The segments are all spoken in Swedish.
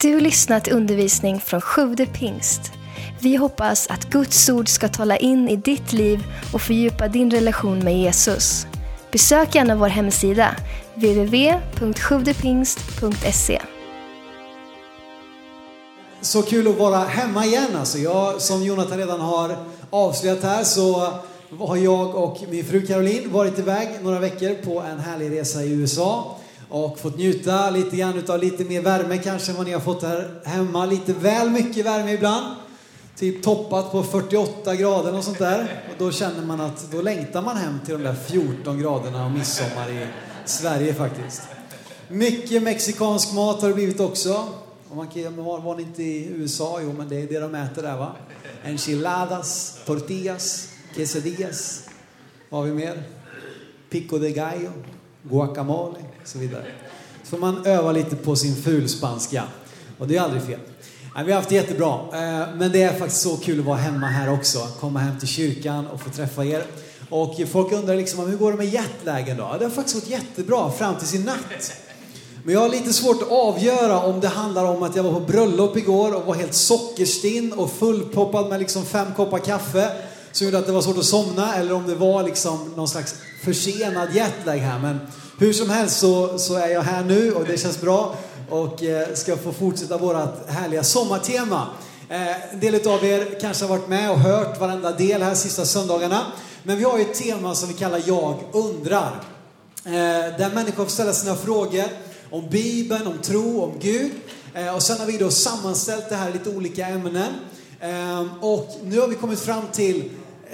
Du lyssnat till undervisning från Sjude pingst. Vi hoppas att Guds ord ska tala in i ditt liv och fördjupa din relation med Jesus. Besök gärna vår hemsida, www.sjuvdepingst.se. Så kul att vara hemma igen alltså. Jag, som Jonathan redan har avslöjat här så har jag och min fru Caroline varit iväg några veckor på en härlig resa i USA och fått njuta lite grann utav lite mer värme kanske än vad ni har fått här hemma. Lite väl mycket värme ibland. Typ toppat på 48 grader och sånt där. Och då känner man att då längtar man hem till de där 14 graderna och midsommar i Sverige faktiskt. Mycket mexikansk mat har det blivit också. Och man kan, var, var ni inte i USA? Jo, men det är det de äter där va? Enchiladas, tortillas, quesadillas. Vad har vi mer? Pico de gallo, guacamole och så vidare. Så får man öva lite på sin fulspanska. Och det är aldrig fel. Nej, vi har haft det jättebra. Eh, men det är faktiskt så kul att vara hemma här också. Komma hem till kyrkan och få träffa er. Och folk undrar liksom, hur går det med jetlagen då? Det har faktiskt gått jättebra fram till sin natt. Men jag har lite svårt att avgöra om det handlar om att jag var på bröllop igår och var helt sockerstinn och fullpoppad med liksom fem koppar kaffe som gjorde att det var svårt att somna eller om det var liksom någon slags försenad jetlag här. Men hur som helst så, så är jag här nu och det känns bra och eh, ska få fortsätta vårt härliga sommartema. Eh, en del av er kanske har varit med och hört varenda del här sista söndagarna. Men vi har ju ett tema som vi kallar Jag undrar. Eh, där människor får ställa sina frågor om Bibeln, om tro, om Gud. Eh, och sen har vi då sammanställt det här i lite olika ämnen. Eh, och nu har vi kommit fram till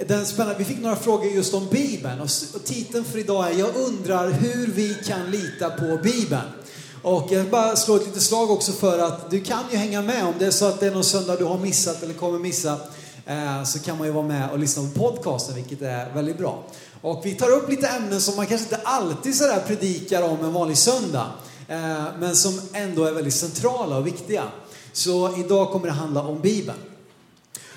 den spännande, vi fick några frågor just om Bibeln och, titeln för idag är Jag undrar hur vi kan lita på Bibeln. Och jag vill bara slå ett litet slag också för att du kan ju hänga med om det är så att det är någon söndag du har missat eller kommer missa eh, så kan man ju vara med och lyssna på podcasten vilket är väldigt bra. Och vi tar upp lite ämnen som man kanske inte alltid sådär predikar om en vanlig söndag eh, men som ändå är väldigt centrala och viktiga. Så idag kommer det handla om Bibeln.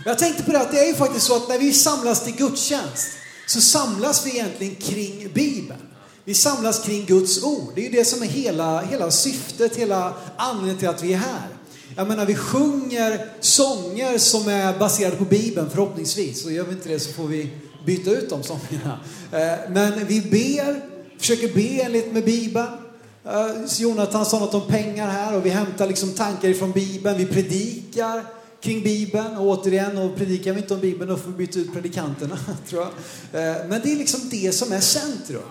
Jag tänkte på det att det är ju faktiskt så att när vi samlas till gudstjänst så samlas vi egentligen kring Bibeln. Vi samlas kring Guds ord. Det är ju det som är hela, hela syftet, hela anledningen till att vi är här. Jag menar, vi sjunger sånger som är baserade på Bibeln förhoppningsvis. Och gör vi inte det så får vi byta ut de sångerna. Eh, men vi ber, försöker be enligt med Bibeln. Eh, Jonathan sa något om pengar här och vi hämtar liksom tankar ifrån Bibeln. Vi predikar kring Bibeln och återigen, och predikar vi inte om Bibeln då får vi byta ut predikanterna, tror jag. Eh, men det är liksom det som är centrum.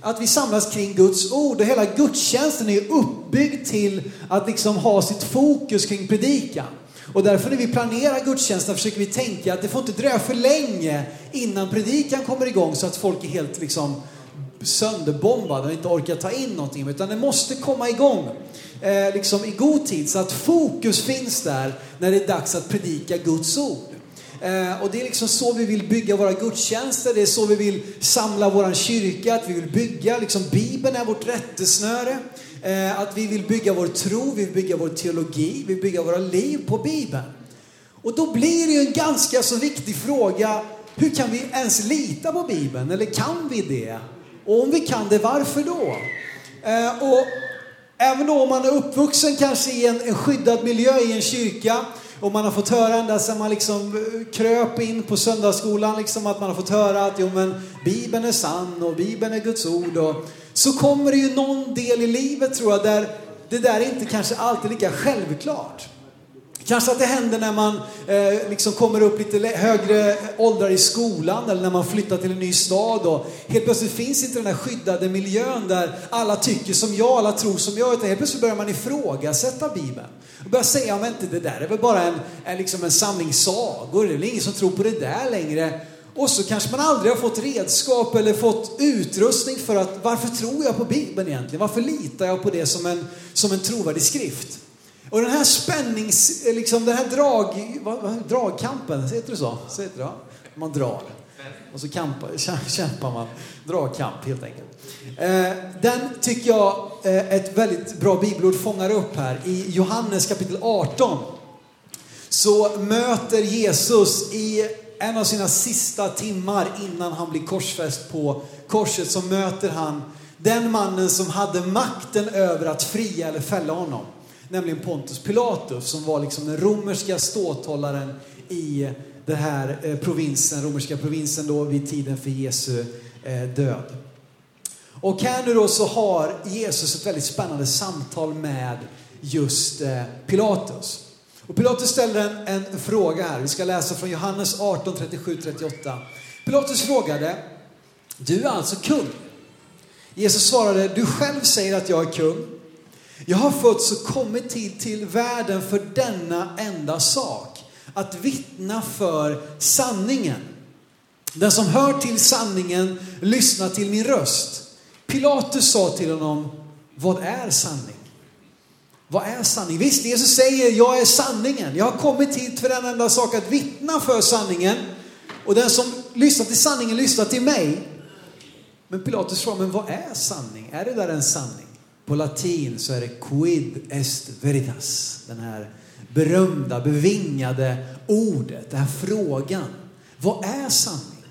Att vi samlas kring Guds ord och hela gudstjänsten är uppbyggd till att liksom ha sitt fokus kring predikan. Och därför när vi planerar gudstjänsten försöker vi tänka att det får inte dröja för länge innan predikan kommer igång så att folk är helt liksom sönderbombad och inte orkar ta in någonting. Utan det måste komma igång eh, liksom i god tid så att fokus finns där när det är dags att predika Guds ord. Eh, och det är liksom så vi vill bygga våra gudstjänster, det är så vi vill samla våran kyrka, att vi vill bygga, liksom Bibeln är vårt rättesnöre. Eh, att vi vill bygga vår tro, vi vill bygga vår teologi, vi vill bygga våra liv på Bibeln. Och då blir det ju en ganska så viktig fråga, hur kan vi ens lita på Bibeln? Eller kan vi det? Och om vi kan det, varför då? Eh, och även om man är uppvuxen kanske i en, en skyddad miljö i en kyrka och man har fått höra ända sedan man liksom eh, kröp in på söndagsskolan liksom att man har fått höra att jo men Bibeln är sann och Bibeln är Guds ord och så kommer det ju någon del i livet tror jag där det där är inte kanske alltid lika självklart. Kanske att det händer när man eh, liksom kommer upp lite högre åldrar i skolan eller när man flyttar till en ny stad och helt plötsligt finns inte den här skyddade miljön där alla tycker som jag, alla tror som jag, utan helt plötsligt börjar man ifrågasätta Bibeln. Och börjar säga, men inte det där är väl bara en, en, liksom en samling sagor, det är väl ingen som tror på det där längre. Och så kanske man aldrig har fått redskap eller fått utrustning för att varför tror jag på Bibeln egentligen? Varför litar jag på det som en, som en trovärdig skrift? Och den här spännings, liksom den här drag, vad, vad, dragkampen, heter det så? så heter det, ja. Man drar. Och så kampar, kämpar man. Dragkamp helt enkelt. Eh, den tycker jag eh, ett väldigt bra bibelord fångar upp här. I Johannes kapitel 18 så möter Jesus i en av sina sista timmar innan han blir korsfäst på korset så möter han den mannen som hade makten över att fria eller fälla honom nämligen Pontus Pilatus som var liksom den romerska ståthållaren i den här eh, provinsen, romerska provinsen då vid tiden för Jesu eh, död. Och här nu då så har Jesus ett väldigt spännande samtal med just eh, Pilatus. Och Pilatus ställer en, en fråga här. Vi ska läsa från Johannes 18, 37-38. Pilatus frågade, du är alltså kung? Jesus svarade, du själv säger att jag är kung. Jag har fötts och kommit till, till världen för denna enda sak. Att vittna för sanningen. Den som hör till sanningen lyssnar till min röst. Pilatus sa till honom, vad är sanning? Vad är sanning? Visst, Jesus säger, jag är sanningen. Jag har kommit hit för den enda sak, att vittna för sanningen. Och den som lyssnar till sanningen lyssnar till mig. Men Pilatus frågar, men vad är sanning? Är det där en sanning? På latin så är det quid est veritas. Den här berömda, bevingade ordet, den här frågan. Vad är sanning?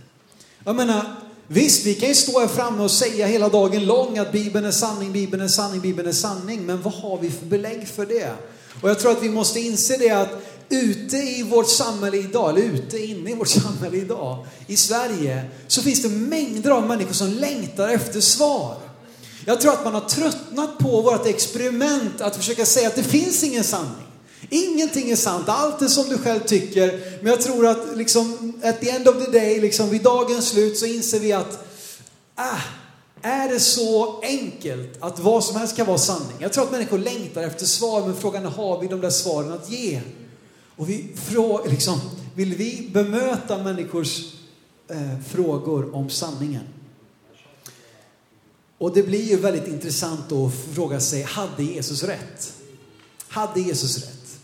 Jag menar, visst, vi kan ju stå här framme och säga hela dagen lång att Bibeln är sanning, Bibeln är sanning, Bibeln är sanning. Men vad har vi för belägg för det? Och jag tror att vi måste inse det att ute i vårt samhälle idag, eller ute inne i vårt samhälle idag, i Sverige, så finns det mängder av människor som längtar efter svar. Jag tror att man har tröttnat på vårt experiment att försöka säga att det finns ingen sanning. Ingenting är sant, allt är som du själv tycker. Men jag tror att liksom, at the end of the day, liksom, vid dagens slut så inser vi att ah, är det så enkelt att vad som helst kan vara sanning? Jag tror att människor längtar efter svar, men frågan är, har vi de där svaren att ge? Och vi liksom, vill vi bemöta människors eh, frågor om sanningen? Och det blir ju väldigt intressant att fråga sig, hade Jesus rätt? Hade Jesus rätt?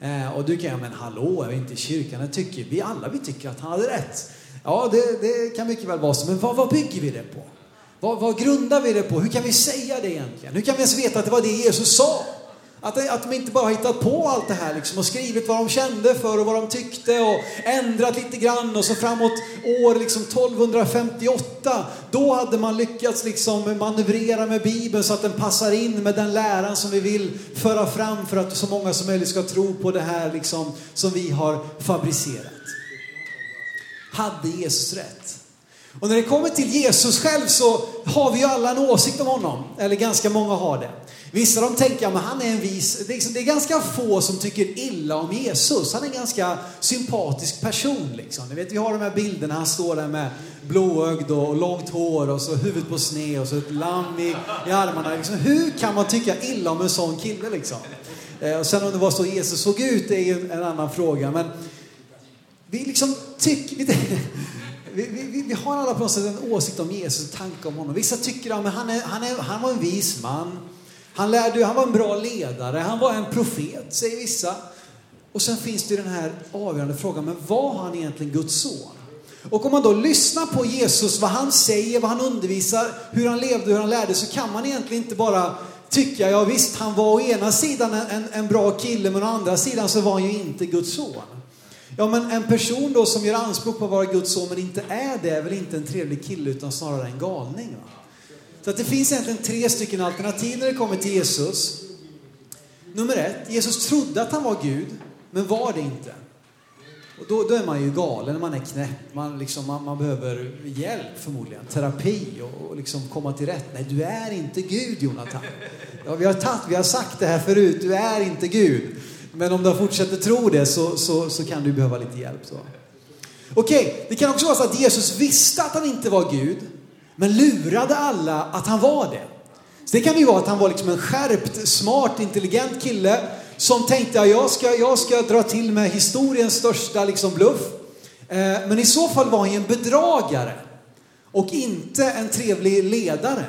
Eh, och du kan, ja men hallå, är vi inte i kyrkan? Det tycker vi alla, vi tycker att han hade rätt. Ja, det, det kan mycket väl vara så, men vad, vad bygger vi det på? Vad, vad grundar vi det på? Hur kan vi säga det egentligen? Hur kan vi ens veta att det var det Jesus sa? Att, att de inte bara har hittat på allt det här liksom och skrivit vad de kände för och vad de tyckte och ändrat lite grann och så framåt år liksom 1258 då hade man lyckats liksom manövrera med Bibeln så att den passar in med den läran som vi vill föra fram för att så många som möjligt ska tro på det här liksom som vi har fabricerat. Hade Jesus rätt? Och när det kommer till Jesus själv så har vi ju alla en åsikt om honom, eller ganska många har det. Vissa de tänker, att han är en vis, det är, liksom, det är, ganska få som tycker illa om Jesus. Han är en ganska sympatisk person liksom. Ni vet, vi har de här bilderna, han står där med blåögd och långt hår och så huvudet på sned och så ett lamm i, i armarna. Liksom, hur kan man tycka illa om en sån kille liksom? Eh, och sen om det var så Jesus såg ut, det är ju en annan fråga. Men vi liksom tycker, vi, vi, vi, har alla på något sätt en åsikt om Jesus, en tanke om honom. Vissa tycker att han, är, han, är, han var en vis man. Han, lärde, han var en bra ledare, han var en profet, säger vissa. Och sen finns det den här avgörande frågan, men var han egentligen Guds son? Och om man då lyssnar på Jesus, vad han säger, vad han undervisar, hur han levde, hur han lärde, så kan man egentligen inte bara tycka, ja visst, han var å ena sidan en, en bra kille, men å andra sidan så var han ju inte Guds son. Ja, men en person då som gör anspråk på att vara Guds son men inte är det, är väl inte en trevlig kille utan snarare en galning. Va? Så att det finns egentligen tre stycken alternativ när det kommer till Jesus. Nummer ett, Jesus trodde att han var Gud, men var det inte. Och då, då är man ju galen, man är knäpp, man, liksom, man, man behöver hjälp förmodligen, terapi och, och liksom komma till rätt. Nej, du är inte Gud Jonathan. Ja, vi, har tatt, vi har sagt det här förut, du är inte Gud. Men om du fortsätter tro det så, så, så kan du behöva lite hjälp. Så. Okej, det kan också vara så att Jesus visste att han inte var Gud, men lurade alla att han var det. Så det kan ju vara att han var liksom en skärpt, smart, intelligent kille som tänkte att jag ska, jag ska dra till med historiens största liksom bluff. Eh, men i så fall var han ju en bedragare och inte en trevlig ledare.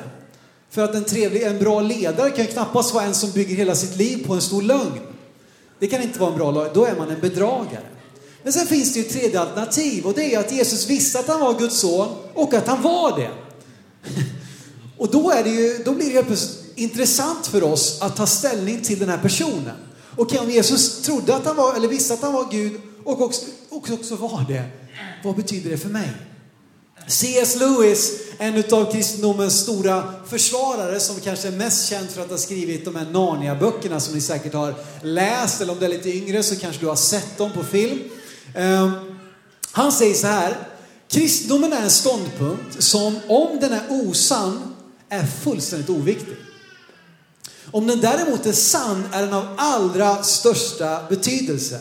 För att en, trevlig, en bra ledare kan ju knappast vara en som bygger hela sitt liv på en stor lögn. Det kan inte vara en bra lag. då är man en bedragare. Men sen finns det ju ett tredje alternativ och det är att Jesus visste att han var Guds son och att han var det. Och då, är det ju, då blir det helt plötsligt intressant för oss att ta ställning till den här personen. Okej, om Jesus trodde att han var, eller visste att han var Gud och också, också, också var det, vad betyder det för mig? C.S. Lewis, en av kristendomens stora försvarare som kanske är mest känd för att ha skrivit de här Narnia-böckerna som ni säkert har läst, eller om du är lite yngre så kanske du har sett dem på film. Ehm, han säger så här, kristendomen är en ståndpunkt som om den är osann är fullständigt oviktig. Om den däremot är sann är den av allra största betydelse.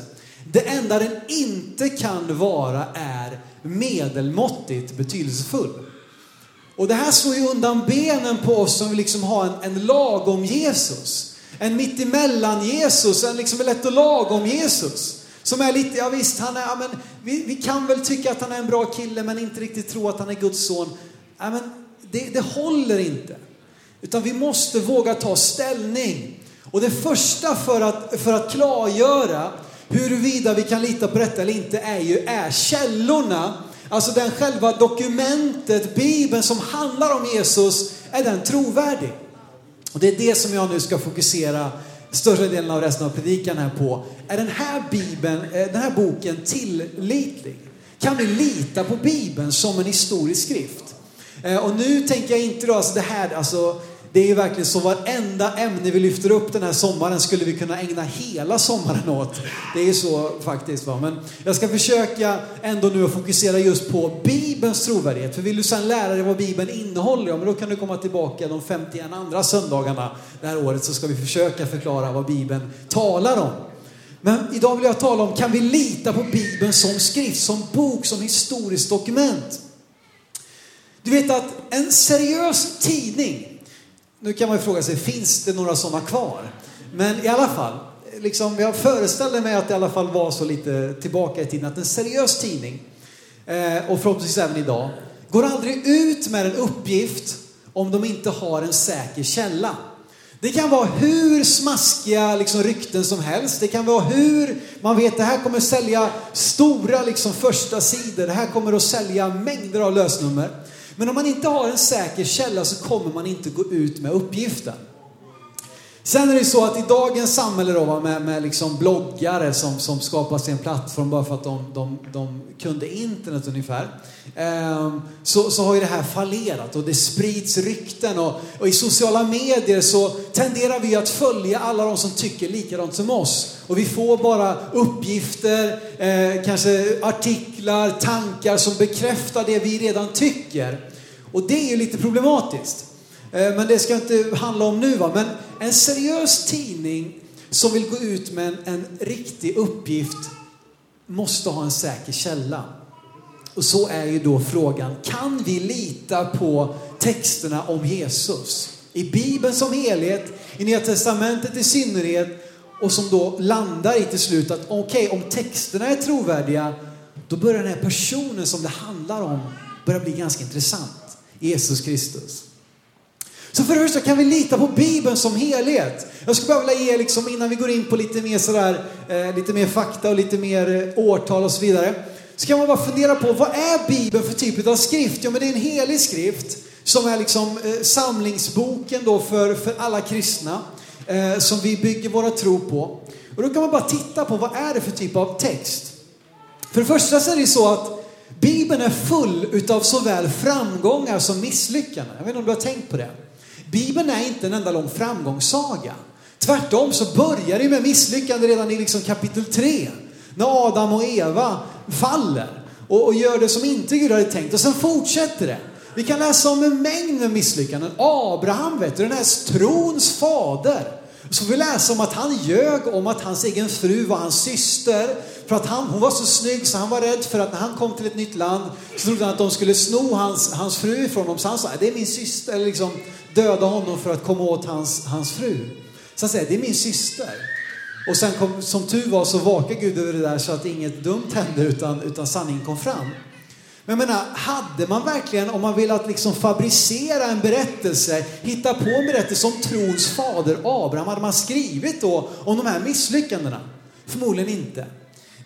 Det enda den inte kan vara är medelmåttigt betydelsefull. Och det här slår ju undan benen på oss som vill liksom ha en, en lagom Jesus. En mittemellan Jesus, en liksom lätt och lagom Jesus. Som är lite, ja visst, han är, ja, men vi, vi kan väl tycka att han är en bra kille men inte riktigt tro att han är Guds son. Ja, men det, det håller inte. Utan vi måste våga ta ställning. Och det första för att, för att klargöra huruvida vi kan lita på detta eller inte är ju är källorna. Alltså den själva dokumentet, Bibeln som handlar om Jesus, är den trovärdig? Och det är det som jag nu ska fokusera större delen av resten av predikan här på. Är den här, Bibeln, eh, den här boken tillitlig? Kan vi lita på Bibeln som en historisk skrift? Eh, och nu tänker jag inte då, alltså det här, alltså det är ju verkligen så varenda ämne vi lyfter upp den här sommaren skulle vi kunna ägna hela sommaren åt. Det är ju så faktiskt. Va? Men jag ska försöka ändå nu att fokusera just på Bibelns trovärdighet. För vill du sedan lära dig vad Bibeln innehåller, ja, men då kan du komma tillbaka de 51 andra söndagarna det här året så ska vi försöka förklara vad Bibeln talar om. Men idag vill jag tala om, kan vi lita på Bibeln som skrift, som bok, som historiskt dokument? Du vet att en seriös tidning nu kan man ju fråga sig, finns det några sådana kvar? Men i alla fall, liksom, jag föreställer mig att det i alla fall var så lite tillbaka i tiden att en seriös tidning, eh, och förhoppningsvis även idag, går aldrig ut med en uppgift om de inte har en säker källa. Det kan vara hur smaskiga liksom, rykten som helst. Det kan vara hur man vet att det här kommer sälja stora liksom, första sidor. Det här kommer att sälja mängder av lösnummer. Men om man inte har en säker källa så kommer man inte gå ut med uppgiften. Sen är det så att i dagens samhälle då, med, med liksom bloggare som, som skapar sin plattform bara för att de, de, de kunde internet ungefär. Ehm, så, så har ju det här fallerat och det sprids rykten och, och, i sociala medier så tenderar vi att följa alla de som tycker likadant som oss. Och vi får bara uppgifter, eh, kanske artiklar, tankar som bekräftar det vi redan tycker. Och det är ju lite problematiskt. Eh, men det ska inte handla om nu. Va? Men en seriös tidning som vill gå ut med en, en riktig uppgift måste ha en säker källa. Och så är ju då frågan, kan vi lita på texterna om Jesus? I Bibeln som helhet, i Nya Testamentet i synnerhet och som då landar i till slut att okej, okay, om texterna är trovärdiga, då börjar den här personen som det handlar om börja bli ganska intressant. Jesus Kristus. Så för det första kan vi lita på Bibeln som helhet. Jag skulle bara vilja ge, liksom, innan vi går in på lite mer, sådär, eh, lite mer fakta och lite mer eh, årtal och så vidare. Så kan man bara fundera på, vad är Bibeln för typ av skrift? Ja, men det är en helig skrift som är liksom eh, samlingsboken då för, för alla kristna. Eh, som vi bygger våra tro på. Och då kan man bara titta på, vad är det för typ av text? För det första så är det så att Bibeln är full utav såväl framgångar som misslyckanden. Jag vet inte om du har tänkt på det? Bibeln är inte en enda lång framgångssaga. Tvärtom så börjar det med misslyckande redan i liksom kapitel 3. När Adam och Eva faller och, och gör det som inte Gud hade tänkt. Och sen fortsätter det. Vi kan läsa om en mängd misslyckanden. Abraham, vet du, den här trons fader. Så får vi läsa om att han ljög om att hans egen fru var hans syster. För att han, hon var så snygg så han var rädd för att när han kom till ett nytt land så trodde han att de skulle sno hans, hans fru ifrån honom. Så han sa, det är min syster, eller liksom döda honom för att komma åt hans, hans fru. Så han säger, det är min syster. Och sen kom, som tur var så vakade Gud över det där så att inget dumt hände utan, utan sanningen kom fram. Men jag menar, hade man verkligen, om man vill att liksom fabricera en berättelse, hitta på en berättelse om trons fader Abraham, hade man skrivit då om de här misslyckandena? Förmodligen inte.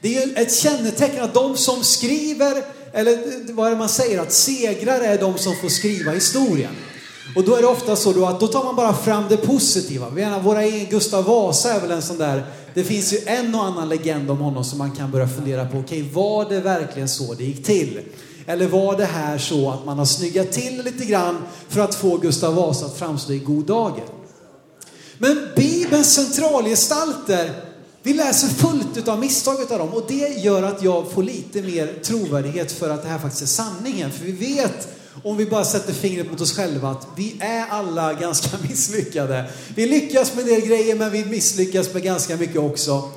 Det är ju ett kännetecken att de som skriver, eller vad är det man säger, att segrare är de som får skriva historien. Och då är det ofta så då att då tar man bara fram det positiva. Menar, våra egen Gustav Vasa är väl en sån där, det finns ju en och annan legend om honom som man kan börja fundera på, okej okay, var det verkligen så det gick till? Eller var det här så att man har snyggat till lite grann för att få Gustav Vasa att framstå i god dager? Men Bibelns centralgestalter, vi läser fullt av misstag av dem och det gör att jag får lite mer trovärdighet för att det här faktiskt är sanningen. För vi vet, om vi bara sätter fingret mot oss själva, att vi är alla ganska misslyckade. Vi lyckas med en del grejer men vi misslyckas med ganska mycket också.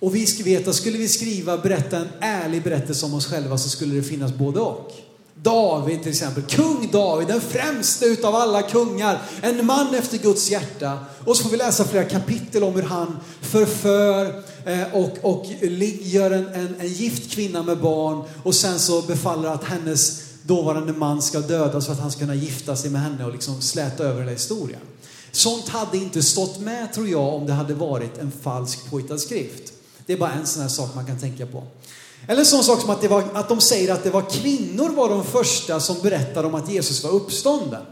Och vi ska veta, skulle vi skriva, berätta en ärlig berättelse om oss själva så skulle det finnas både och. David till exempel, kung David, den främste utav alla kungar, en man efter Guds hjärta. Och så får vi läsa flera kapitel om hur han förför eh, och, och gör en, en, en gift kvinna med barn och sen så befaller att hennes dåvarande man ska dödas för att han ska kunna gifta sig med henne och liksom släta över hela historien. Sånt hade inte stått med tror jag om det hade varit en falsk påhittad skrift. Det är bara en sån här sak man kan tänka på. Eller en sån sak som att, det var, att de säger att det var kvinnor var de första som berättade om att Jesus var uppstånden.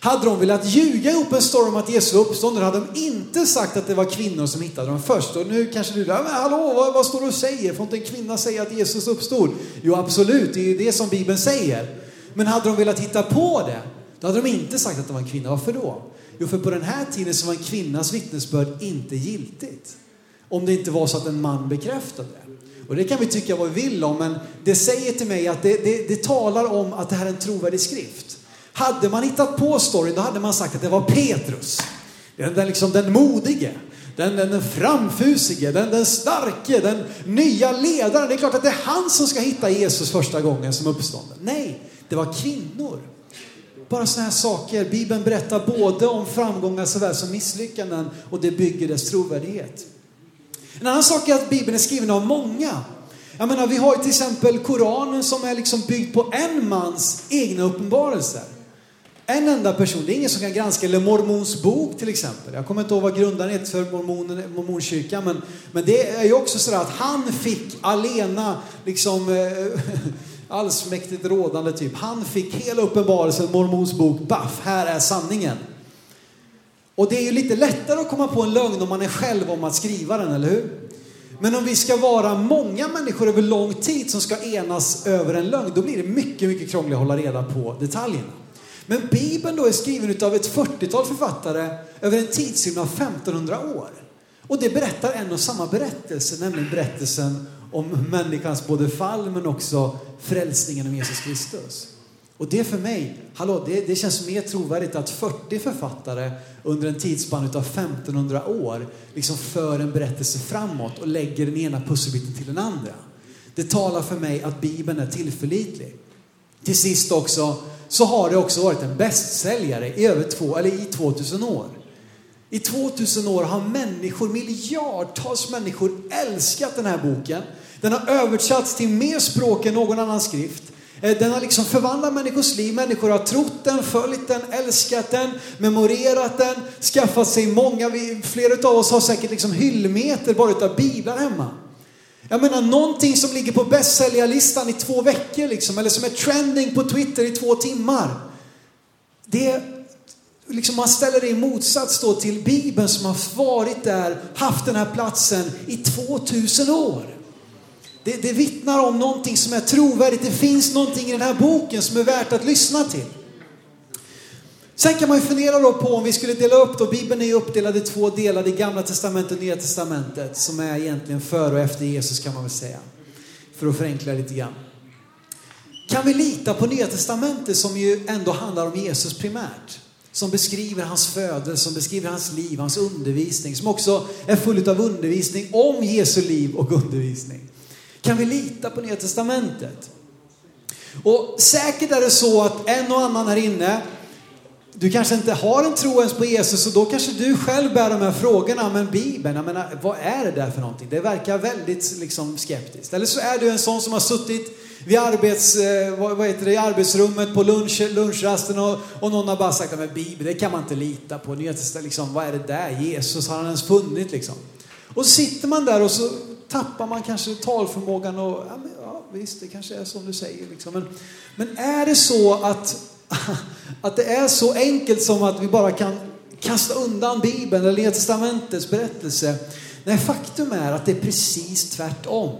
Hade de velat ljuga ihop en story om att Jesus var uppstånden hade de inte sagt att det var kvinnor som hittade dem först. Och nu kanske du säger, men hallå, vad, vad står du och säger? Får inte en kvinna säga att Jesus uppstod? Jo, absolut, det är ju det som Bibeln säger. Men hade de velat hitta på det, då hade de inte sagt att det var en kvinna. Varför då? Jo, för på den här tiden så var en kvinnas vittnesbörd inte giltigt. Om det inte var så att en man bekräftade det. Och det kan vi tycka vad vi vill om, men det säger till mig att det, det, det talar om att det här är en trovärdig skrift. Hade man hittat på storyn, då hade man sagt att det var Petrus. Den, den, liksom, den modige, den, den, den framfusige, den, den starke, den nya ledaren. Det är klart att det är han som ska hitta Jesus första gången som uppstånden. Nej, det var kvinnor. Bara sådana här saker. Bibeln berättar både om framgångar såväl som misslyckanden och det bygger dess trovärdighet. En annan sak är att Bibeln är skriven av många. Jag menar, vi har ju till exempel Koranen som är liksom byggd på en mans egna uppenbarelser. En enda person, det är ingen som kan granska, eller Mormons bok till exempel. Jag kommer inte ihåg vad grundaren heter för mormon, mormonkyrkan, men, men det är ju också så att han fick alena, liksom eh, allsmäktigt rådande typ. Han fick hela uppenbarelsen, Mormons bok, baff, här är sanningen. Och det är ju lite lättare att komma på en lögn om man är själv om att skriva den, eller hur? Men om vi ska vara många människor över lång tid som ska enas över en lögn, då blir det mycket, mycket krångligt att hålla reda på detaljerna. Men Bibeln då är skriven av ett 40-tal författare över en tidsrymd av 1500 år. Och det berättar en och samma berättelse, nämligen berättelsen om människans både fall men också frälsningen om Jesus Kristus. Och det för mig, hallå, det, det känns mer trovärdigt att 40 författare under en tidsspann av 1500 år liksom för en berättelse framåt och lägger den ena pusselbiten till den andra. Det talar för mig att Bibeln är tillförlitlig. Till sist också, så har det också varit en bästsäljare i över två, eller i 2000 år. I 2000 år har människor, miljardtals människor älskat den här boken. Den har översatts till mer språk än någon annan skrift. Eh, den har liksom förvandlat människors liv. Människor har trott den, följt den, älskat den, memorerat den, skaffat sig många, flera av oss har säkert liksom hyllmeter bara utav biblar hemma. Jag menar någonting som ligger på bästsäljarlistan i två veckor liksom, eller som är trending på Twitter i två timmar. Det liksom man ställer det i motsats då till Bibeln som har varit där, haft den här platsen i 2000 år. Det, det vittnar om någonting som är trovärdigt. Det finns någonting i den här boken som är värt att lyssna till. Sen kan man ju fundera då på om vi skulle dela upp då, Bibeln är ju uppdelad i två delar, det gamla testamentet och nya testamentet, som är egentligen före och efter Jesus kan man väl säga. För att förenkla lite grann. Kan vi lita på nya testamentet som ju ändå handlar om Jesus primärt? Som beskriver hans födelse, som beskriver hans liv, hans undervisning, som också är full av undervisning om Jesu liv och undervisning. Kan vi lita på Nya Testamentet? Och säkert är det så att en och annan här inne, du kanske inte har en tro ens på Jesus och då kanske du själv bär de här frågorna. Men Bibeln, jag menar, vad är det där för någonting? Det verkar väldigt liksom, skeptiskt. Eller så är du en sån som har suttit vid arbets, eh, vad heter det, i arbetsrummet på lunch, lunchrasten och, och någon har bara sagt att Bibeln, det kan man inte lita på. Nya liksom, vad är det där? Jesus, har han ens funnit liksom? Och så sitter man där och så tappar man kanske talförmågan och ja, men, ja visst, det kanske är som du säger. Liksom. Men, men är det så att, att det är så enkelt som att vi bara kan kasta undan Bibeln eller Nya Testamentets berättelse? Nej, faktum är att det är precis tvärtom.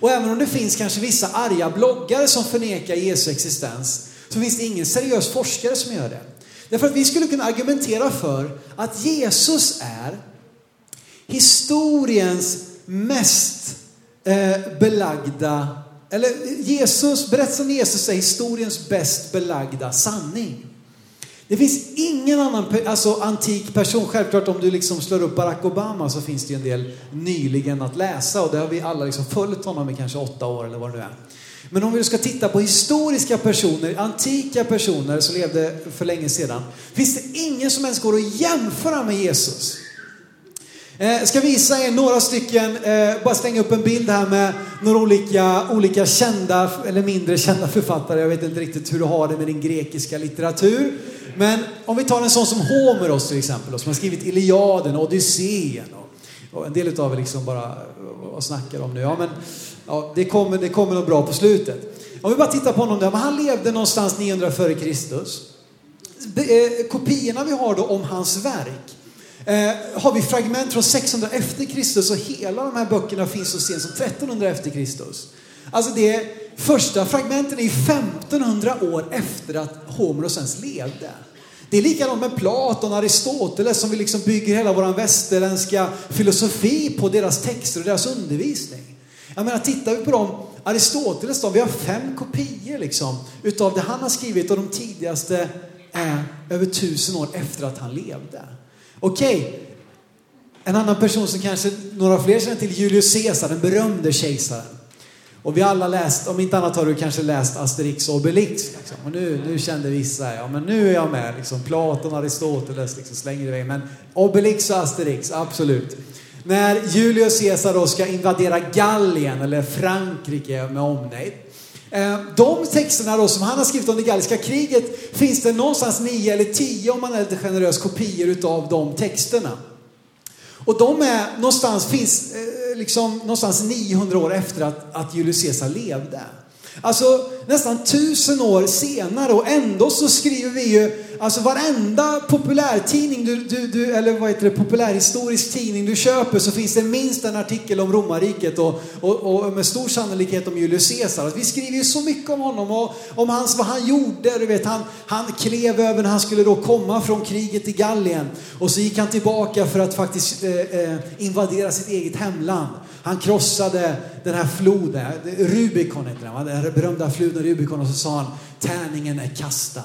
Och även om det finns kanske vissa arga bloggare som förnekar Jesu existens, så finns det ingen seriös forskare som gör det. Därför att vi skulle kunna argumentera för att Jesus är historiens mest eh, belagda, eller Jesus, berättelsen om Jesus är historiens bäst belagda sanning. Det finns ingen annan alltså, antik person, självklart om du liksom slår upp Barack Obama så finns det ju en del nyligen att läsa och det har vi alla liksom följt honom i kanske åtta år eller vad det nu är. Men om vi ska titta på historiska personer, antika personer som levde för länge sedan, finns det ingen som ens går att jämföra med Jesus. Jag eh, ska visa er några stycken, eh, bara slänga upp en bild här med några olika, olika kända eller mindre kända författare. Jag vet inte riktigt hur du har det med din grekiska litteratur. Men om vi tar en sån som Homeros till exempel, som har skrivit Iliaden och Odysseen. Och, och en del utav er liksom bara, eh, vad snackar om nu? Ja, men ja, det, kommer, det kommer något bra på slutet. Om vi bara tittar på honom där, men han levde någonstans 900 före Kristus. Eh, Kopiorna vi har då om hans verk eh, har vi fragment från 600 efter Kristus och hela de här böckerna finns så sent som 1300 efter Kristus. Alltså det första fragmenten är 1500 år efter att Homeros ens levde. Det är likadant med Platon och Aristoteles som vi liksom bygger hela vår västerländska filosofi på deras texter och deras undervisning. Jag menar, tittar vi på dem, Aristoteles då, vi har fem kopior liksom utav det han har skrivit och de tidigaste är över tusen år efter att han levde. Okej, okay. en annan person som kanske några fler känner till, Julius Caesar, den berömde kejsaren. Och vi alla läst, om inte annat har du kanske läst Asterix och Obelix. Liksom. Och nu, nu kände vissa, ja men nu är jag med. Liksom. Platon, Aristoteles liksom, slänger iväg. Men Obelix och Asterix, absolut. När Julius Caesar då ska invadera Gallien, eller Frankrike med omnejd. Eh, de texterna då som han har skrivit om det galliska kriget finns det någonstans nio eller tio om man är lite generös kopior utav de texterna. Och de är någonstans, finns eh, liksom någonstans 900 år efter att, att Julius Caesar levde. Alltså nästan tusen år senare och ändå så skriver vi ju, alltså varenda populärtidning du, du, du, eller vad heter det, populärhistorisk tidning du köper så finns det minst en artikel om romarriket och, och, och med stor sannolikhet om Julius Caesar. Vi skriver ju så mycket om honom och om hans, vad han gjorde. Du vet, han, han klev över när han skulle då komma från kriget i Gallien och så gick han tillbaka för att faktiskt eh, eh invadera sitt eget hemland. Han krossade den här floden, Rubikon heter den, den berömda floden Rubikon och så sa han tärningen är kastad.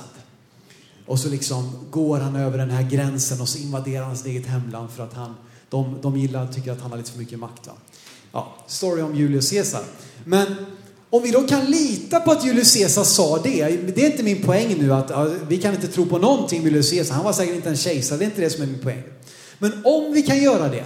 Och så liksom går han över den här gränsen och så invaderar han sitt eget hemland för att han, de, de gillar, tycker att han har lite för mycket makt. Va? Ja, story om Julius Caesar. Men om vi då kan lita på att Julius Caesar sa det, det är inte min poäng nu att ja, vi kan inte tro på någonting med Julius Caesar, han var säkert inte en kejsare, det är inte det som är min poäng. Men om vi kan göra det,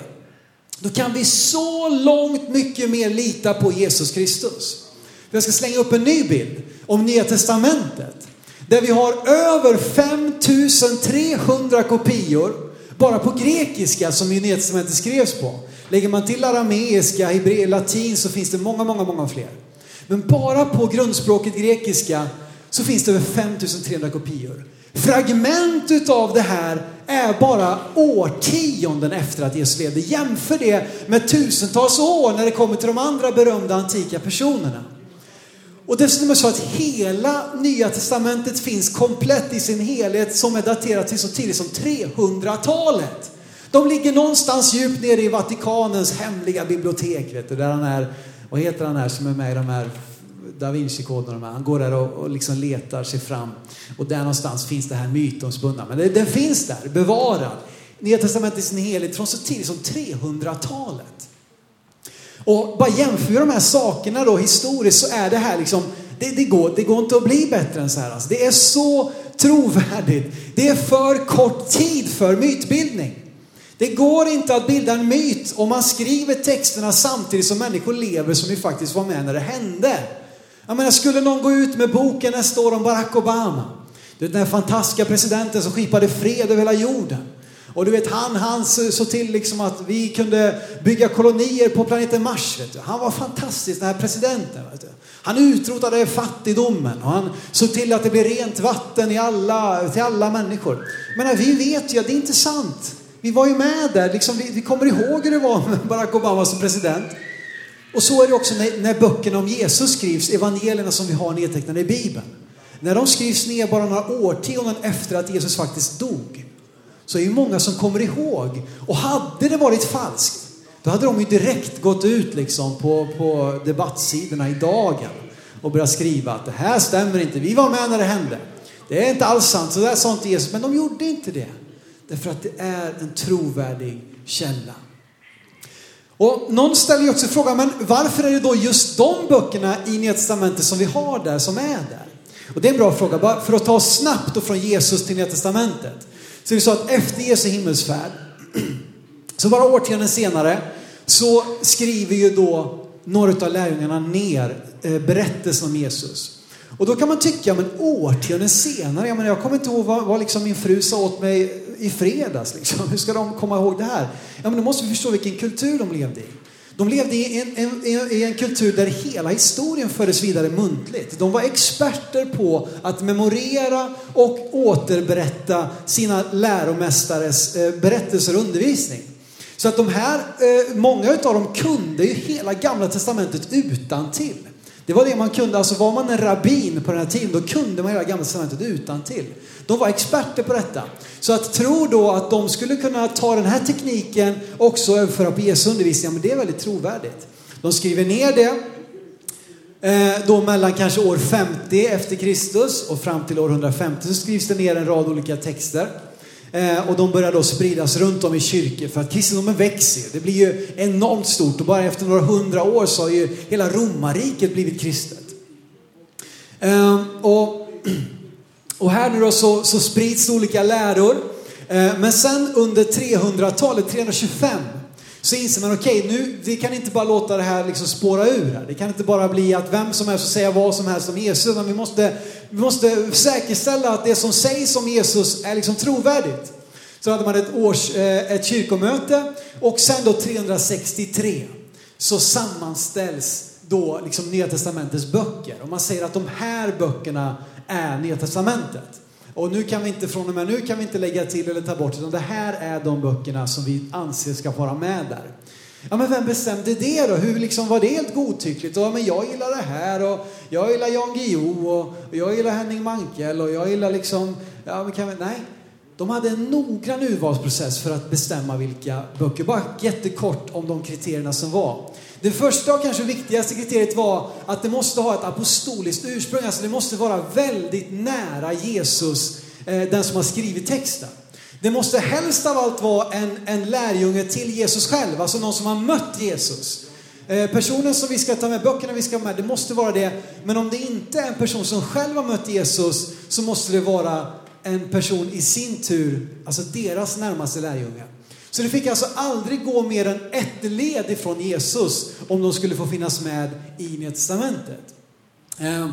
då kan vi så långt mycket mer lita på Jesus Kristus. Jag ska slänga upp en ny bild om Nya Testamentet. Där vi har över 5300 kopior bara på grekiska som Nya Testamentet skrevs på. Lägger man till arameiska, hebreiska, latin så finns det många, många, många fler. Men bara på grundspråket grekiska så finns det över 5300 kopior. Fragment utav det här är bara årtionden efter att Jesus levde. Jämför det med tusentals år när det kommer till de andra berömda antika personerna. Och dessutom är det så att hela Nya Testamentet finns komplett i sin helhet som är daterat till så tidigt som 300-talet. De ligger någonstans djupt nere i Vatikanens hemliga bibliotek, vet du, där han är, vad heter han här som är med i de här Da Vinci-koderna. Han går där och, och liksom letar sig fram. Och där någonstans finns det här mytomspunna. Men det, den finns där, bevarad. Nya Testamentet i sin helhet från så tidigt som 300-talet. Och bara jämför de här sakerna då historiskt så är det här liksom, det, det, går, det går inte att bli bättre än så här. Alltså. Det är så trovärdigt. Det är för kort tid för mytbildning. Det går inte att bilda en myt om man skriver texterna samtidigt som människor lever som ju faktiskt var med när det hände. Jag menar, skulle någon gå ut med boken nästa år om Barack Obama, den där fantastiska presidenten som skipade fred över hela jorden. Och du vet, han, han såg till liksom att vi kunde bygga kolonier på planeten Mars. Vet du. Han var fantastisk, den här presidenten. Vet du. Han utrotade fattigdomen och han såg till att det blev rent vatten i alla, till alla människor. Men vi vet ju att det är inte sant. Vi var ju med där, liksom, vi, vi kommer ihåg hur det var med Barack Obama som president. Och så är det också när, när böckerna om Jesus skrivs, evangelierna som vi har nedtecknade i Bibeln. När de skrivs ner bara några årtionden efter att Jesus faktiskt dog, så är det många som kommer ihåg. Och hade det varit falskt, då hade de ju direkt gått ut liksom på, på debattsidorna i dagen och börjat skriva att det här stämmer inte, vi var med när det hände. Det är inte alls sant, så där sa inte Jesus. Men de gjorde inte det. Därför att det är en trovärdig källa. Och någon ställer ju också frågan, men varför är det då just de böckerna i Nya Testamentet som vi har där, som är där? Och det är en bra fråga, bara för att ta oss snabbt då från Jesus till Nya Testamentet. Så är sa så att efter Jesu himmelsfärd, så bara årtionden senare, så skriver ju då några av lärjungarna ner eh, berättelsen om Jesus. Och då kan man tycka, men årtionden senare, jag, menar, jag kommer inte ihåg vad, vad liksom min fru sa åt mig i fredags. Liksom. Hur ska de komma ihåg det här? Ja, men då måste vi förstå vilken kultur de levde i. De levde i en, en, i en kultur där hela historien fördes vidare muntligt. De var experter på att memorera och återberätta sina läromästares eh, berättelser och undervisning. Så att de här, eh, många av dem kunde ju hela gamla testamentet utan till. Det var det man kunde, alltså var man en rabbin på den här tiden, då kunde man hela gamla testamentet utan till. De var experter på detta. Så att tro då att de skulle kunna ta den här tekniken också och överföra på Jesu undervisning, men det är väldigt trovärdigt. De skriver ner det, eh, då mellan kanske år 50 efter Kristus och fram till år 150 så skrivs det ner en rad olika texter. Eh, och de börjar då spridas runt om i kyrkor för att kristendomen växer. Det blir ju enormt stort och bara efter några hundra år så har ju hela romarriket blivit kristet. Eh, och, och här nu då så, så sprids olika läror. Eh, men sen under 300-talet, 325, så inser man okej, okay, nu, vi kan inte bara låta det här liksom spåra ur här. Det kan inte bara bli att vem som helst får säga vad som helst om Jesus, utan vi måste, vi måste säkerställa att det som sägs om Jesus är liksom trovärdigt. Så hade man ett, års, eh, ett kyrkomöte och sen då 363 så sammanställs då liksom Nya Testamentets böcker. Och man säger att de här böckerna är Nya Testamentet. Och nu kan vi inte från och med nu kan vi inte lägga till eller ta bort, utan det här är de böckerna som vi anser ska vara med där. Ja, men vem bestämde det då? Hur liksom var det helt godtyckligt? Ja, men jag gillar det här och jag gillar Jan Guillou och jag gillar Henning Mankell och jag gillar liksom, ja men kan vi, nej. De hade en noggrann urvalsprocess för att bestämma vilka böcker. Bara jättekort om de kriterierna som var. Det första och kanske viktigaste kriteriet var att det måste ha ett apostoliskt ursprung. Alltså det måste vara väldigt nära Jesus, eh, den som har skrivit texten. Det måste helst av allt vara en, en lärjunge till Jesus själv, alltså någon som har mött Jesus. Eh, personen som vi ska ta med, böckerna vi ska ha med, det måste vara det. Men om det inte är en person som själv har mött Jesus så måste det vara en person i sin tur, alltså deras närmaste lärjunge. Så det fick alltså aldrig gå mer än ett led ifrån Jesus om de skulle få finnas med i Nya Testamentet. Ehm,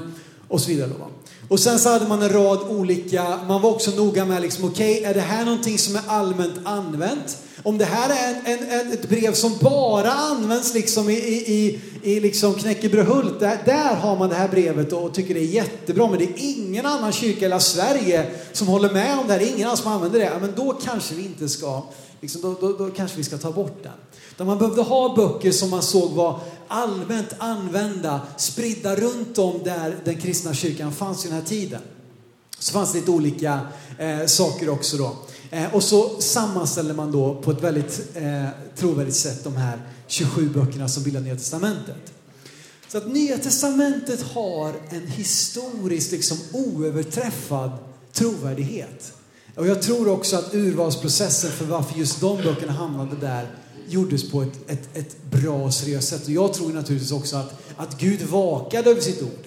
och så vidare. Då. Och sen så hade man en rad olika, man var också noga med liksom, okej, okay, är det här någonting som är allmänt använt? Om det här är en, en, ett brev som bara används liksom i, i, i liksom Knäckebröhult, där, där har man det här brevet och tycker det är jättebra, men det är ingen annan kyrka i hela Sverige som håller med om det här, det är ingen annan som använder det, men då kanske vi inte ska liksom, då, då, då, kanske vi ska ta bort den. Där man behövde ha böcker som man såg var allmänt använda, spridda runt om där den kristna kyrkan fanns i den här tiden. Så fanns det lite olika eh, saker också då. Eh, och så sammanställer man då på ett väldigt eh, trovärdigt sätt de här 27 böckerna som bildar Nya Testamentet. Så att Nya Testamentet har en historiskt liksom oöverträffad trovärdighet. Och jag tror också att urvalsprocessen för varför just de böckerna hamnade där gjordes på ett, ett, ett bra och seriöst sätt. Och jag tror naturligtvis också att, att Gud vakade över sitt ord.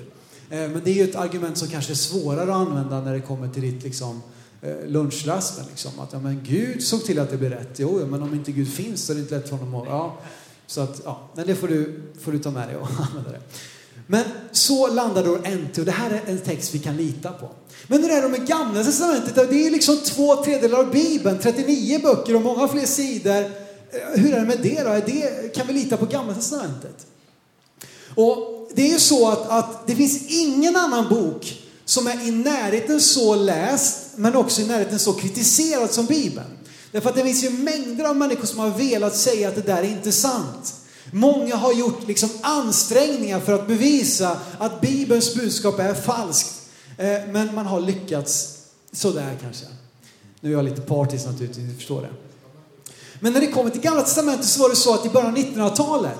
Eh, men det är ju ett argument som kanske är svårare att använda när det kommer till ditt liksom, eh, Eh, lunchrasten. Liksom. Att ja, men Gud såg till att det blev rätt. Jo, men om inte Gud finns så är det inte lätt för honom att... Ja. Så att, ja, men det får du, får du ta med dig och använda det. Men så landar då NT och det här är en text vi kan lita på. Men hur är det med gamla testamentet? Det är liksom två tredjedelar av Bibeln, 39 böcker och många fler sidor. Eh, hur är det med det då? Är det, kan vi lita på gamla testamentet? Och det är ju så att, att det finns ingen annan bok som är i närheten så läst, men också i närheten så kritiserad som Bibeln. Därför att det finns ju mängder av människor som har velat säga att det där är inte sant. Många har gjort liksom ansträngningar för att bevisa att Bibelns budskap är falskt. Eh, men man har lyckats sådär kanske. Nu är jag lite partisk naturligtvis, ni förstår det. Men när det kommer till Gamla Testamentet så var det så att i början av 1900-talet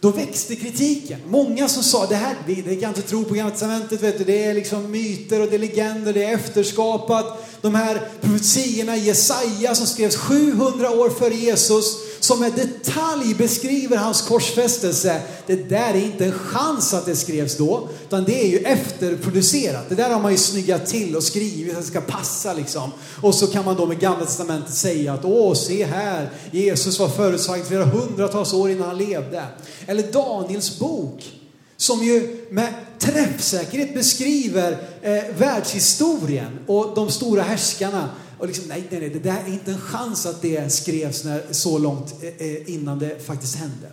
då växte kritiken. Många som sa det här, det kan inte tro på Gamla Testamentet, vet du, det är liksom myter och det är legender, det är efterskapat. De här profetiorna i Jesaja som skrevs 700 år före Jesus, som med detalj beskriver hans korsfästelse. Det där är inte en chans att det skrevs då, utan det är ju efterproducerat. Det där har man ju snyggat till och skrivit så att det ska passa liksom. Och så kan man då med Gamla Testamentet säga att åh, se här, Jesus var förutsagd flera hundratals år innan han levde. Eller Daniels bok, som ju med träffsäkerhet beskriver eh, världshistorien och de stora härskarna. Och liksom, nej, nej, nej, det där är inte en chans att det skrevs när, så långt eh, eh innan det faktiskt hände.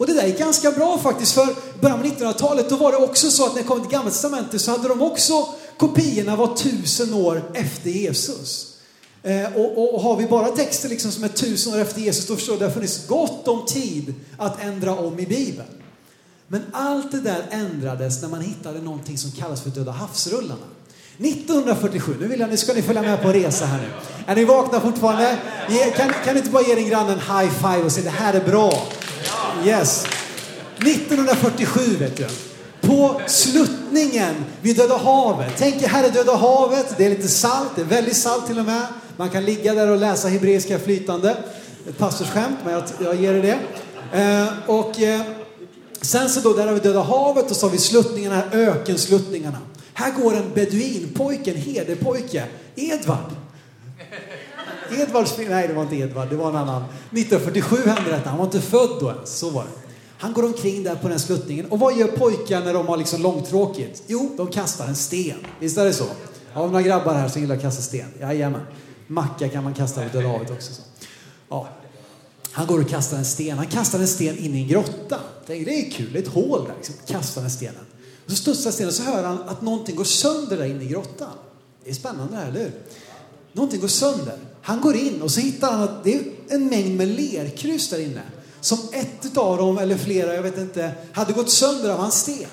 Och det där är ganska bra faktiskt, för början av 1900-talet då var det också så att när det kom till Gamla Testamentet så hade de också, kopiorna var tusen år efter Jesus. Eh, och, och, och, har vi bara texter liksom som är tusen år efter Jesus, då förstår du, det har funnits gott om tid att ändra om i Bibeln. Men allt det där ändrades när man hittade någonting som kallas för Döda havsrullarna. 1947, nu vill jag, nu ska ni följa med på en resa här nu. Är ni vakna fortfarande? Kan, kan ni inte bara ge din granne en high five och säga det här är bra? Yes. 1947 vet du. På sluttningen vid Döda havet. Tänk er, här är Döda havet. Det är lite salt, det är väldigt salt till och med. Man kan ligga där och läsa hebreiska flytande. Ett pastorsskämt, men jag, jag ger er det. Eh, och eh, sen så då, där har vi Döda havet och så har vi sluttningarna, ökensluttningarna. Här går en beduinpojke, en herdepojke, Edvard. Edvards nej det var inte Edvard, det var en annan. 1947 hände detta, han var inte född då ens, så var det. Han går omkring där på den sluttningen. Och vad gör pojkar när de har liksom långtråkigt? Jo, de kastar en sten. Visst är det så? Har vi några grabbar här som gillar att kasta sten? Jajamän. Macka kan man kasta över Döda havet också. Så. Ja. Han går och kastar en sten. Han kastar en sten in i en grotta. Det är kul, det är ett hål där. Liksom. Kastar den stenen. Då så studsar stenen och så hör han att någonting går sönder där inne i grottan. Det är spännande, eller hur? Någonting går sönder. Han går in och så hittar han att det är en mängd med lerkrus där inne. Som ett av dem, eller flera, jag vet inte, hade gått sönder av hans sten.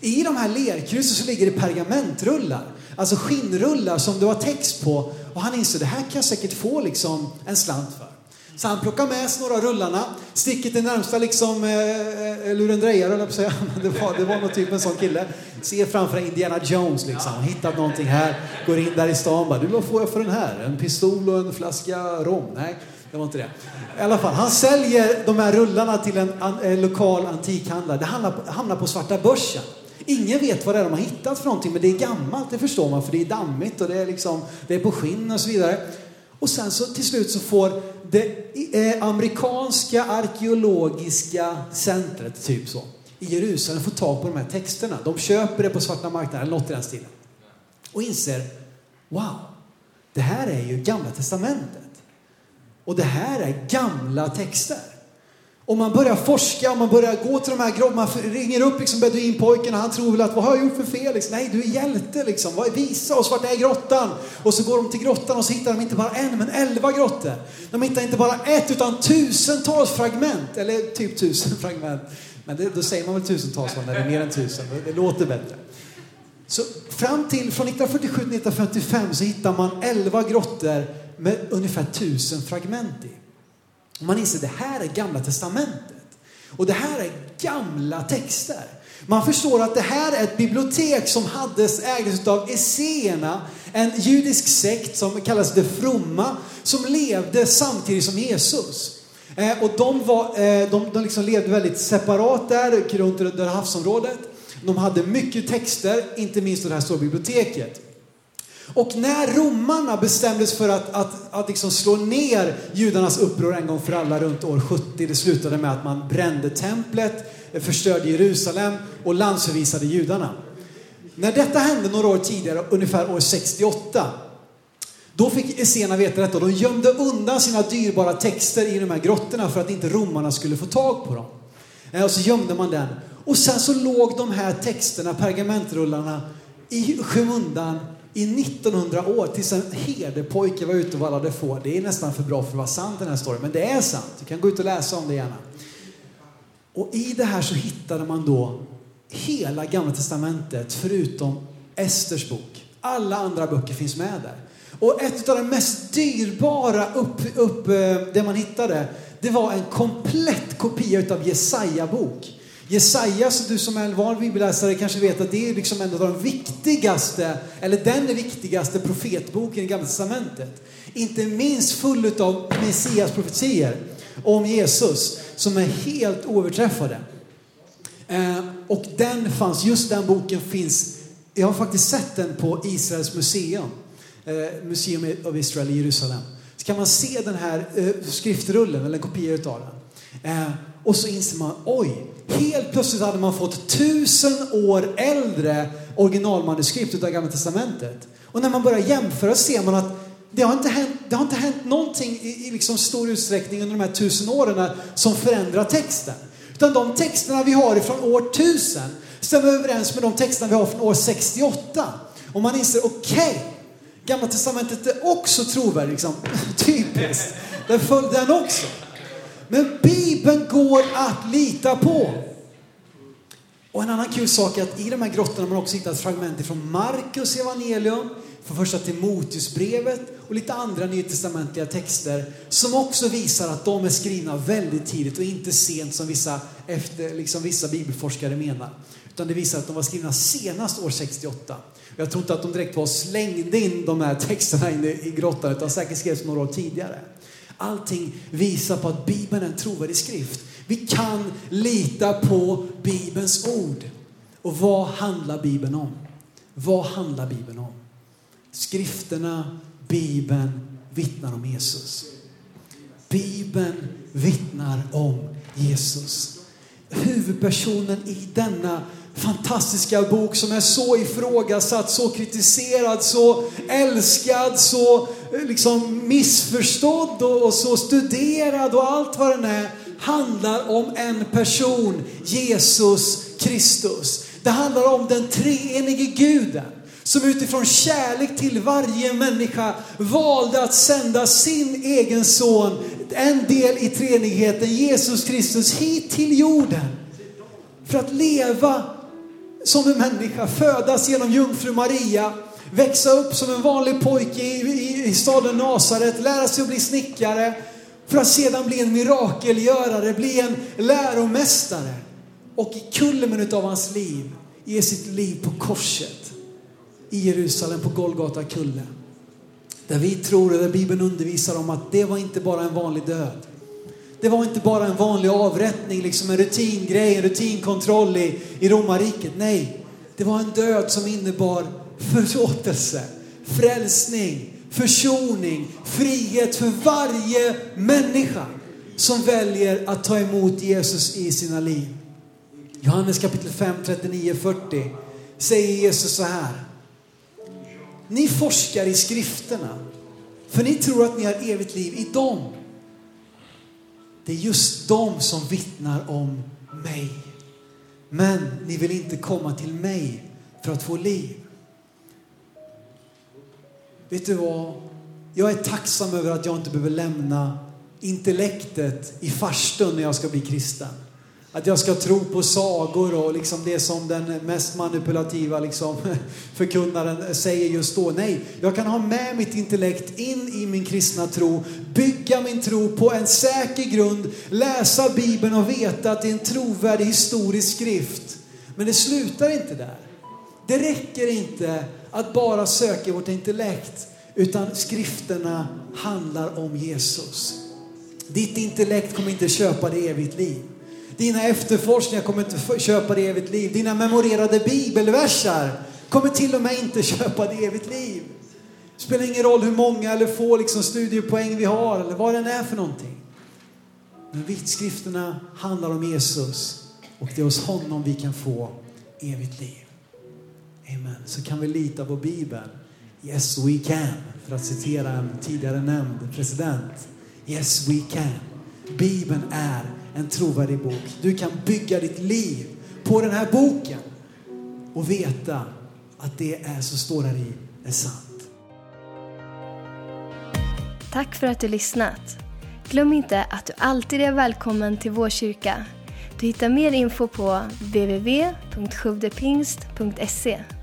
I de här lerkrusen så ligger det pergamentrullar. Alltså skinnrullar som det var text på. Och han inser det här kan jag säkert få liksom en slant för. Så han plockar med sig några rullarna, sticker till närmsta liksom, eh, eh jag lurendrejare, eller säga. det var, det var någon typ en sån kille. Ser framför Indiana Jones liksom, hittat någonting här, går in där i stan bara, du vad får jag för den här? En pistol och en flaska rom? Nej, det var inte det. I alla fall, han säljer de här rullarna till en, an, en lokal antikhandlare. Det hamnar, hamnar på svarta börsen. Ingen vet vad det är de har hittat för någonting, men det är gammalt, det förstår man, för det är dammigt och det är, liksom, det är på skinn och så vidare. Och sen så till slut så får det amerikanska arkeologiska centret, typ så, i Jerusalem får tag på de här texterna. De köper det på svarta marknaden, eller något i den stilen. Och inser, wow, det här är ju Gamla Testamentet. Och det här är gamla texter. Och man börjar forska och man börjar gå till de här grobbarna. Man ringer upp liksom beduinpojken och han tror väl att vad har jag gjort för fel? Liksom, Nej, du är hjälte liksom. Visa oss vart är grottan? Och så går de till grottan och så hittar de inte bara en, men elva grottor. De hittar inte bara ett, utan tusentals fragment. Eller typ tusen fragment. Men det, då säger man väl tusentals när det är mer än tusen. Det, det låter bättre. Så fram till, från 1947 till 1955 så hittar man elva grottor med ungefär tusen fragment i. Och man inser att det här är Gamla Testamentet. Och det här är gamla texter. Man förstår att det här är ett bibliotek som hades, ägdes av esséerna. en judisk sekt som kallas det fromma, som levde samtidigt som Jesus. Eh, och de, var, eh, de, de liksom levde väldigt separat där, runt det där havsområdet. De hade mycket texter, inte minst det här stora biblioteket. Och när romarna bestämdes för att, att, att liksom slå ner judarnas uppror en gång för alla runt år 70, det slutade med att man brände templet, förstörde Jerusalem och landsförvisade judarna. När detta hände några år tidigare, ungefär år 68, då fick esséerna veta detta och de gömde undan sina dyrbara texter i de här grottorna för att inte romarna skulle få tag på dem. Eh, och så gömde man den. Och sen så låg de här texterna, pergamentrullarna, i skymundan i 1900 år tills en herdepojke var ute och vallade får. Det är nästan för bra för att vara sant den här storyn, men det är sant. Du kan gå ut och läsa om det gärna. Och i det här så hittade man då hela Gamla Testamentet förutom Esters bok. Alla andra böcker finns med där. Och ett av de mest dyrbara upp, upp, eh, det man hittade, det var en komplett kopia utav Jesaja bok. Jesaja, du som är en van bibelläsare kanske vet att det är liksom en av de viktigaste, eller den viktigaste profetboken i Gamla Testamentet. Inte minst full av Messias profetier om Jesus som är helt oöverträffade. Eh, och den fanns, just den boken finns, jag har faktiskt sett den på Israels museum, eh, Museum of Israel i Jerusalem. Så kan man se den här eh, skriftrullen, eller en kopia utav den. Eh, och så inser man, oj, helt plötsligt hade man fått tusen år äldre originalmanuskript utav Gamla Testamentet. Och när man börjar jämföra ser man att det har inte hänt, det har inte hänt någonting i, i liksom stor utsträckning under de här tusen åren som förändrar texten. Utan de texterna vi har ifrån år 1000 stämmer överens med de texterna vi har från år 68. Och man inser, okej, okay, Gamla Testamentet är också trovärdigt, liksom. typiskt. Den följde den också. Men Bibeln går att lita på. Och en annan kul sak är att i de här grottorna har man också hittat fragment från Markus evangelium, från första Timoteusbrevet och lite andra nytestamentliga texter som också visar att de är skrivna väldigt tidigt och inte sent som vissa, efter, liksom vissa bibelforskare menar. Utan det visar att de var skrivna senast år 68. Jag tror inte att de direkt var slängde in de här texterna inne i grottan utan säkert skrevs några år tidigare. Allting visar på att Bibeln är en trovärdig skrift. Vi kan lita på Bibelns ord. Och vad handlar Bibeln om? Vad handlar Bibeln om? Skrifterna, Bibeln vittnar om Jesus. Bibeln vittnar om Jesus. Huvudpersonen i denna fantastiska bok som är så ifrågasatt, så kritiserad, så älskad, så Eh, liksom missförstådd och, och så studerad och allt vad den är handlar om en person, Jesus Kristus. Det handlar om den treenige guden som utifrån kärlek till varje människa valde att sända sin egen son, en del i treenigheten, Jesus Kristus, hit till jorden. För att leva som en människa, födas genom jungfru Maria, växa upp som en vanlig pojke i, i, i staden Nasaret, lära sig att bli snickare, för att sedan bli en mirakelgörare, bli en läromästare. Och i kulmen av hans liv, ge sitt liv på korset i Jerusalem på Golgata kulle. Där vi tror, och där Bibeln undervisar om att det var inte bara en vanlig död. Det var inte bara en vanlig avrättning, liksom en rutingrej, en rutinkontroll i, i romarriket. Nej, det var en död som innebar förlåtelse, frälsning, försoning, frihet för varje människa som väljer att ta emot Jesus i sina liv. Johannes kapitel 5, 39, 40 säger Jesus så här. Ni forskar i skrifterna, för ni tror att ni har evigt liv i dem. Det är just de som vittnar om mig. Men ni vill inte komma till mig för att få liv. Vet du vad? Jag är tacksam över att jag inte behöver lämna intellektet i farstun när jag ska bli kristen. Att jag ska tro på sagor och liksom det som den mest manipulativa liksom förkunnaren säger just då. Nej, jag kan ha med mitt intellekt in i min kristna tro, bygga min tro på en säker grund, läsa Bibeln och veta att det är en trovärdig historisk skrift. Men det slutar inte där. Det räcker inte att bara söka vårt intellekt, utan skrifterna handlar om Jesus. Ditt intellekt kommer inte köpa det evigt liv. Dina efterforskningar kommer inte köpa det evigt liv. Dina memorerade bibelversar kommer till och med inte köpa det evigt liv. Det spelar ingen roll hur många eller få liksom studiepoäng vi har eller vad den är för någonting. Men vittskrifterna handlar om Jesus och det är hos honom vi kan få evigt liv. Amen. Så kan vi lita på Bibeln. Yes we can, för att citera en tidigare nämnd president. Yes we can. Bibeln är en trovärdig bok. Du kan bygga ditt liv på den här boken och veta att det är så står där i är sant. Tack för att du lyssnat. Glöm inte att du alltid är välkommen till vår kyrka. Du hittar mer info på www.sjodepingst.se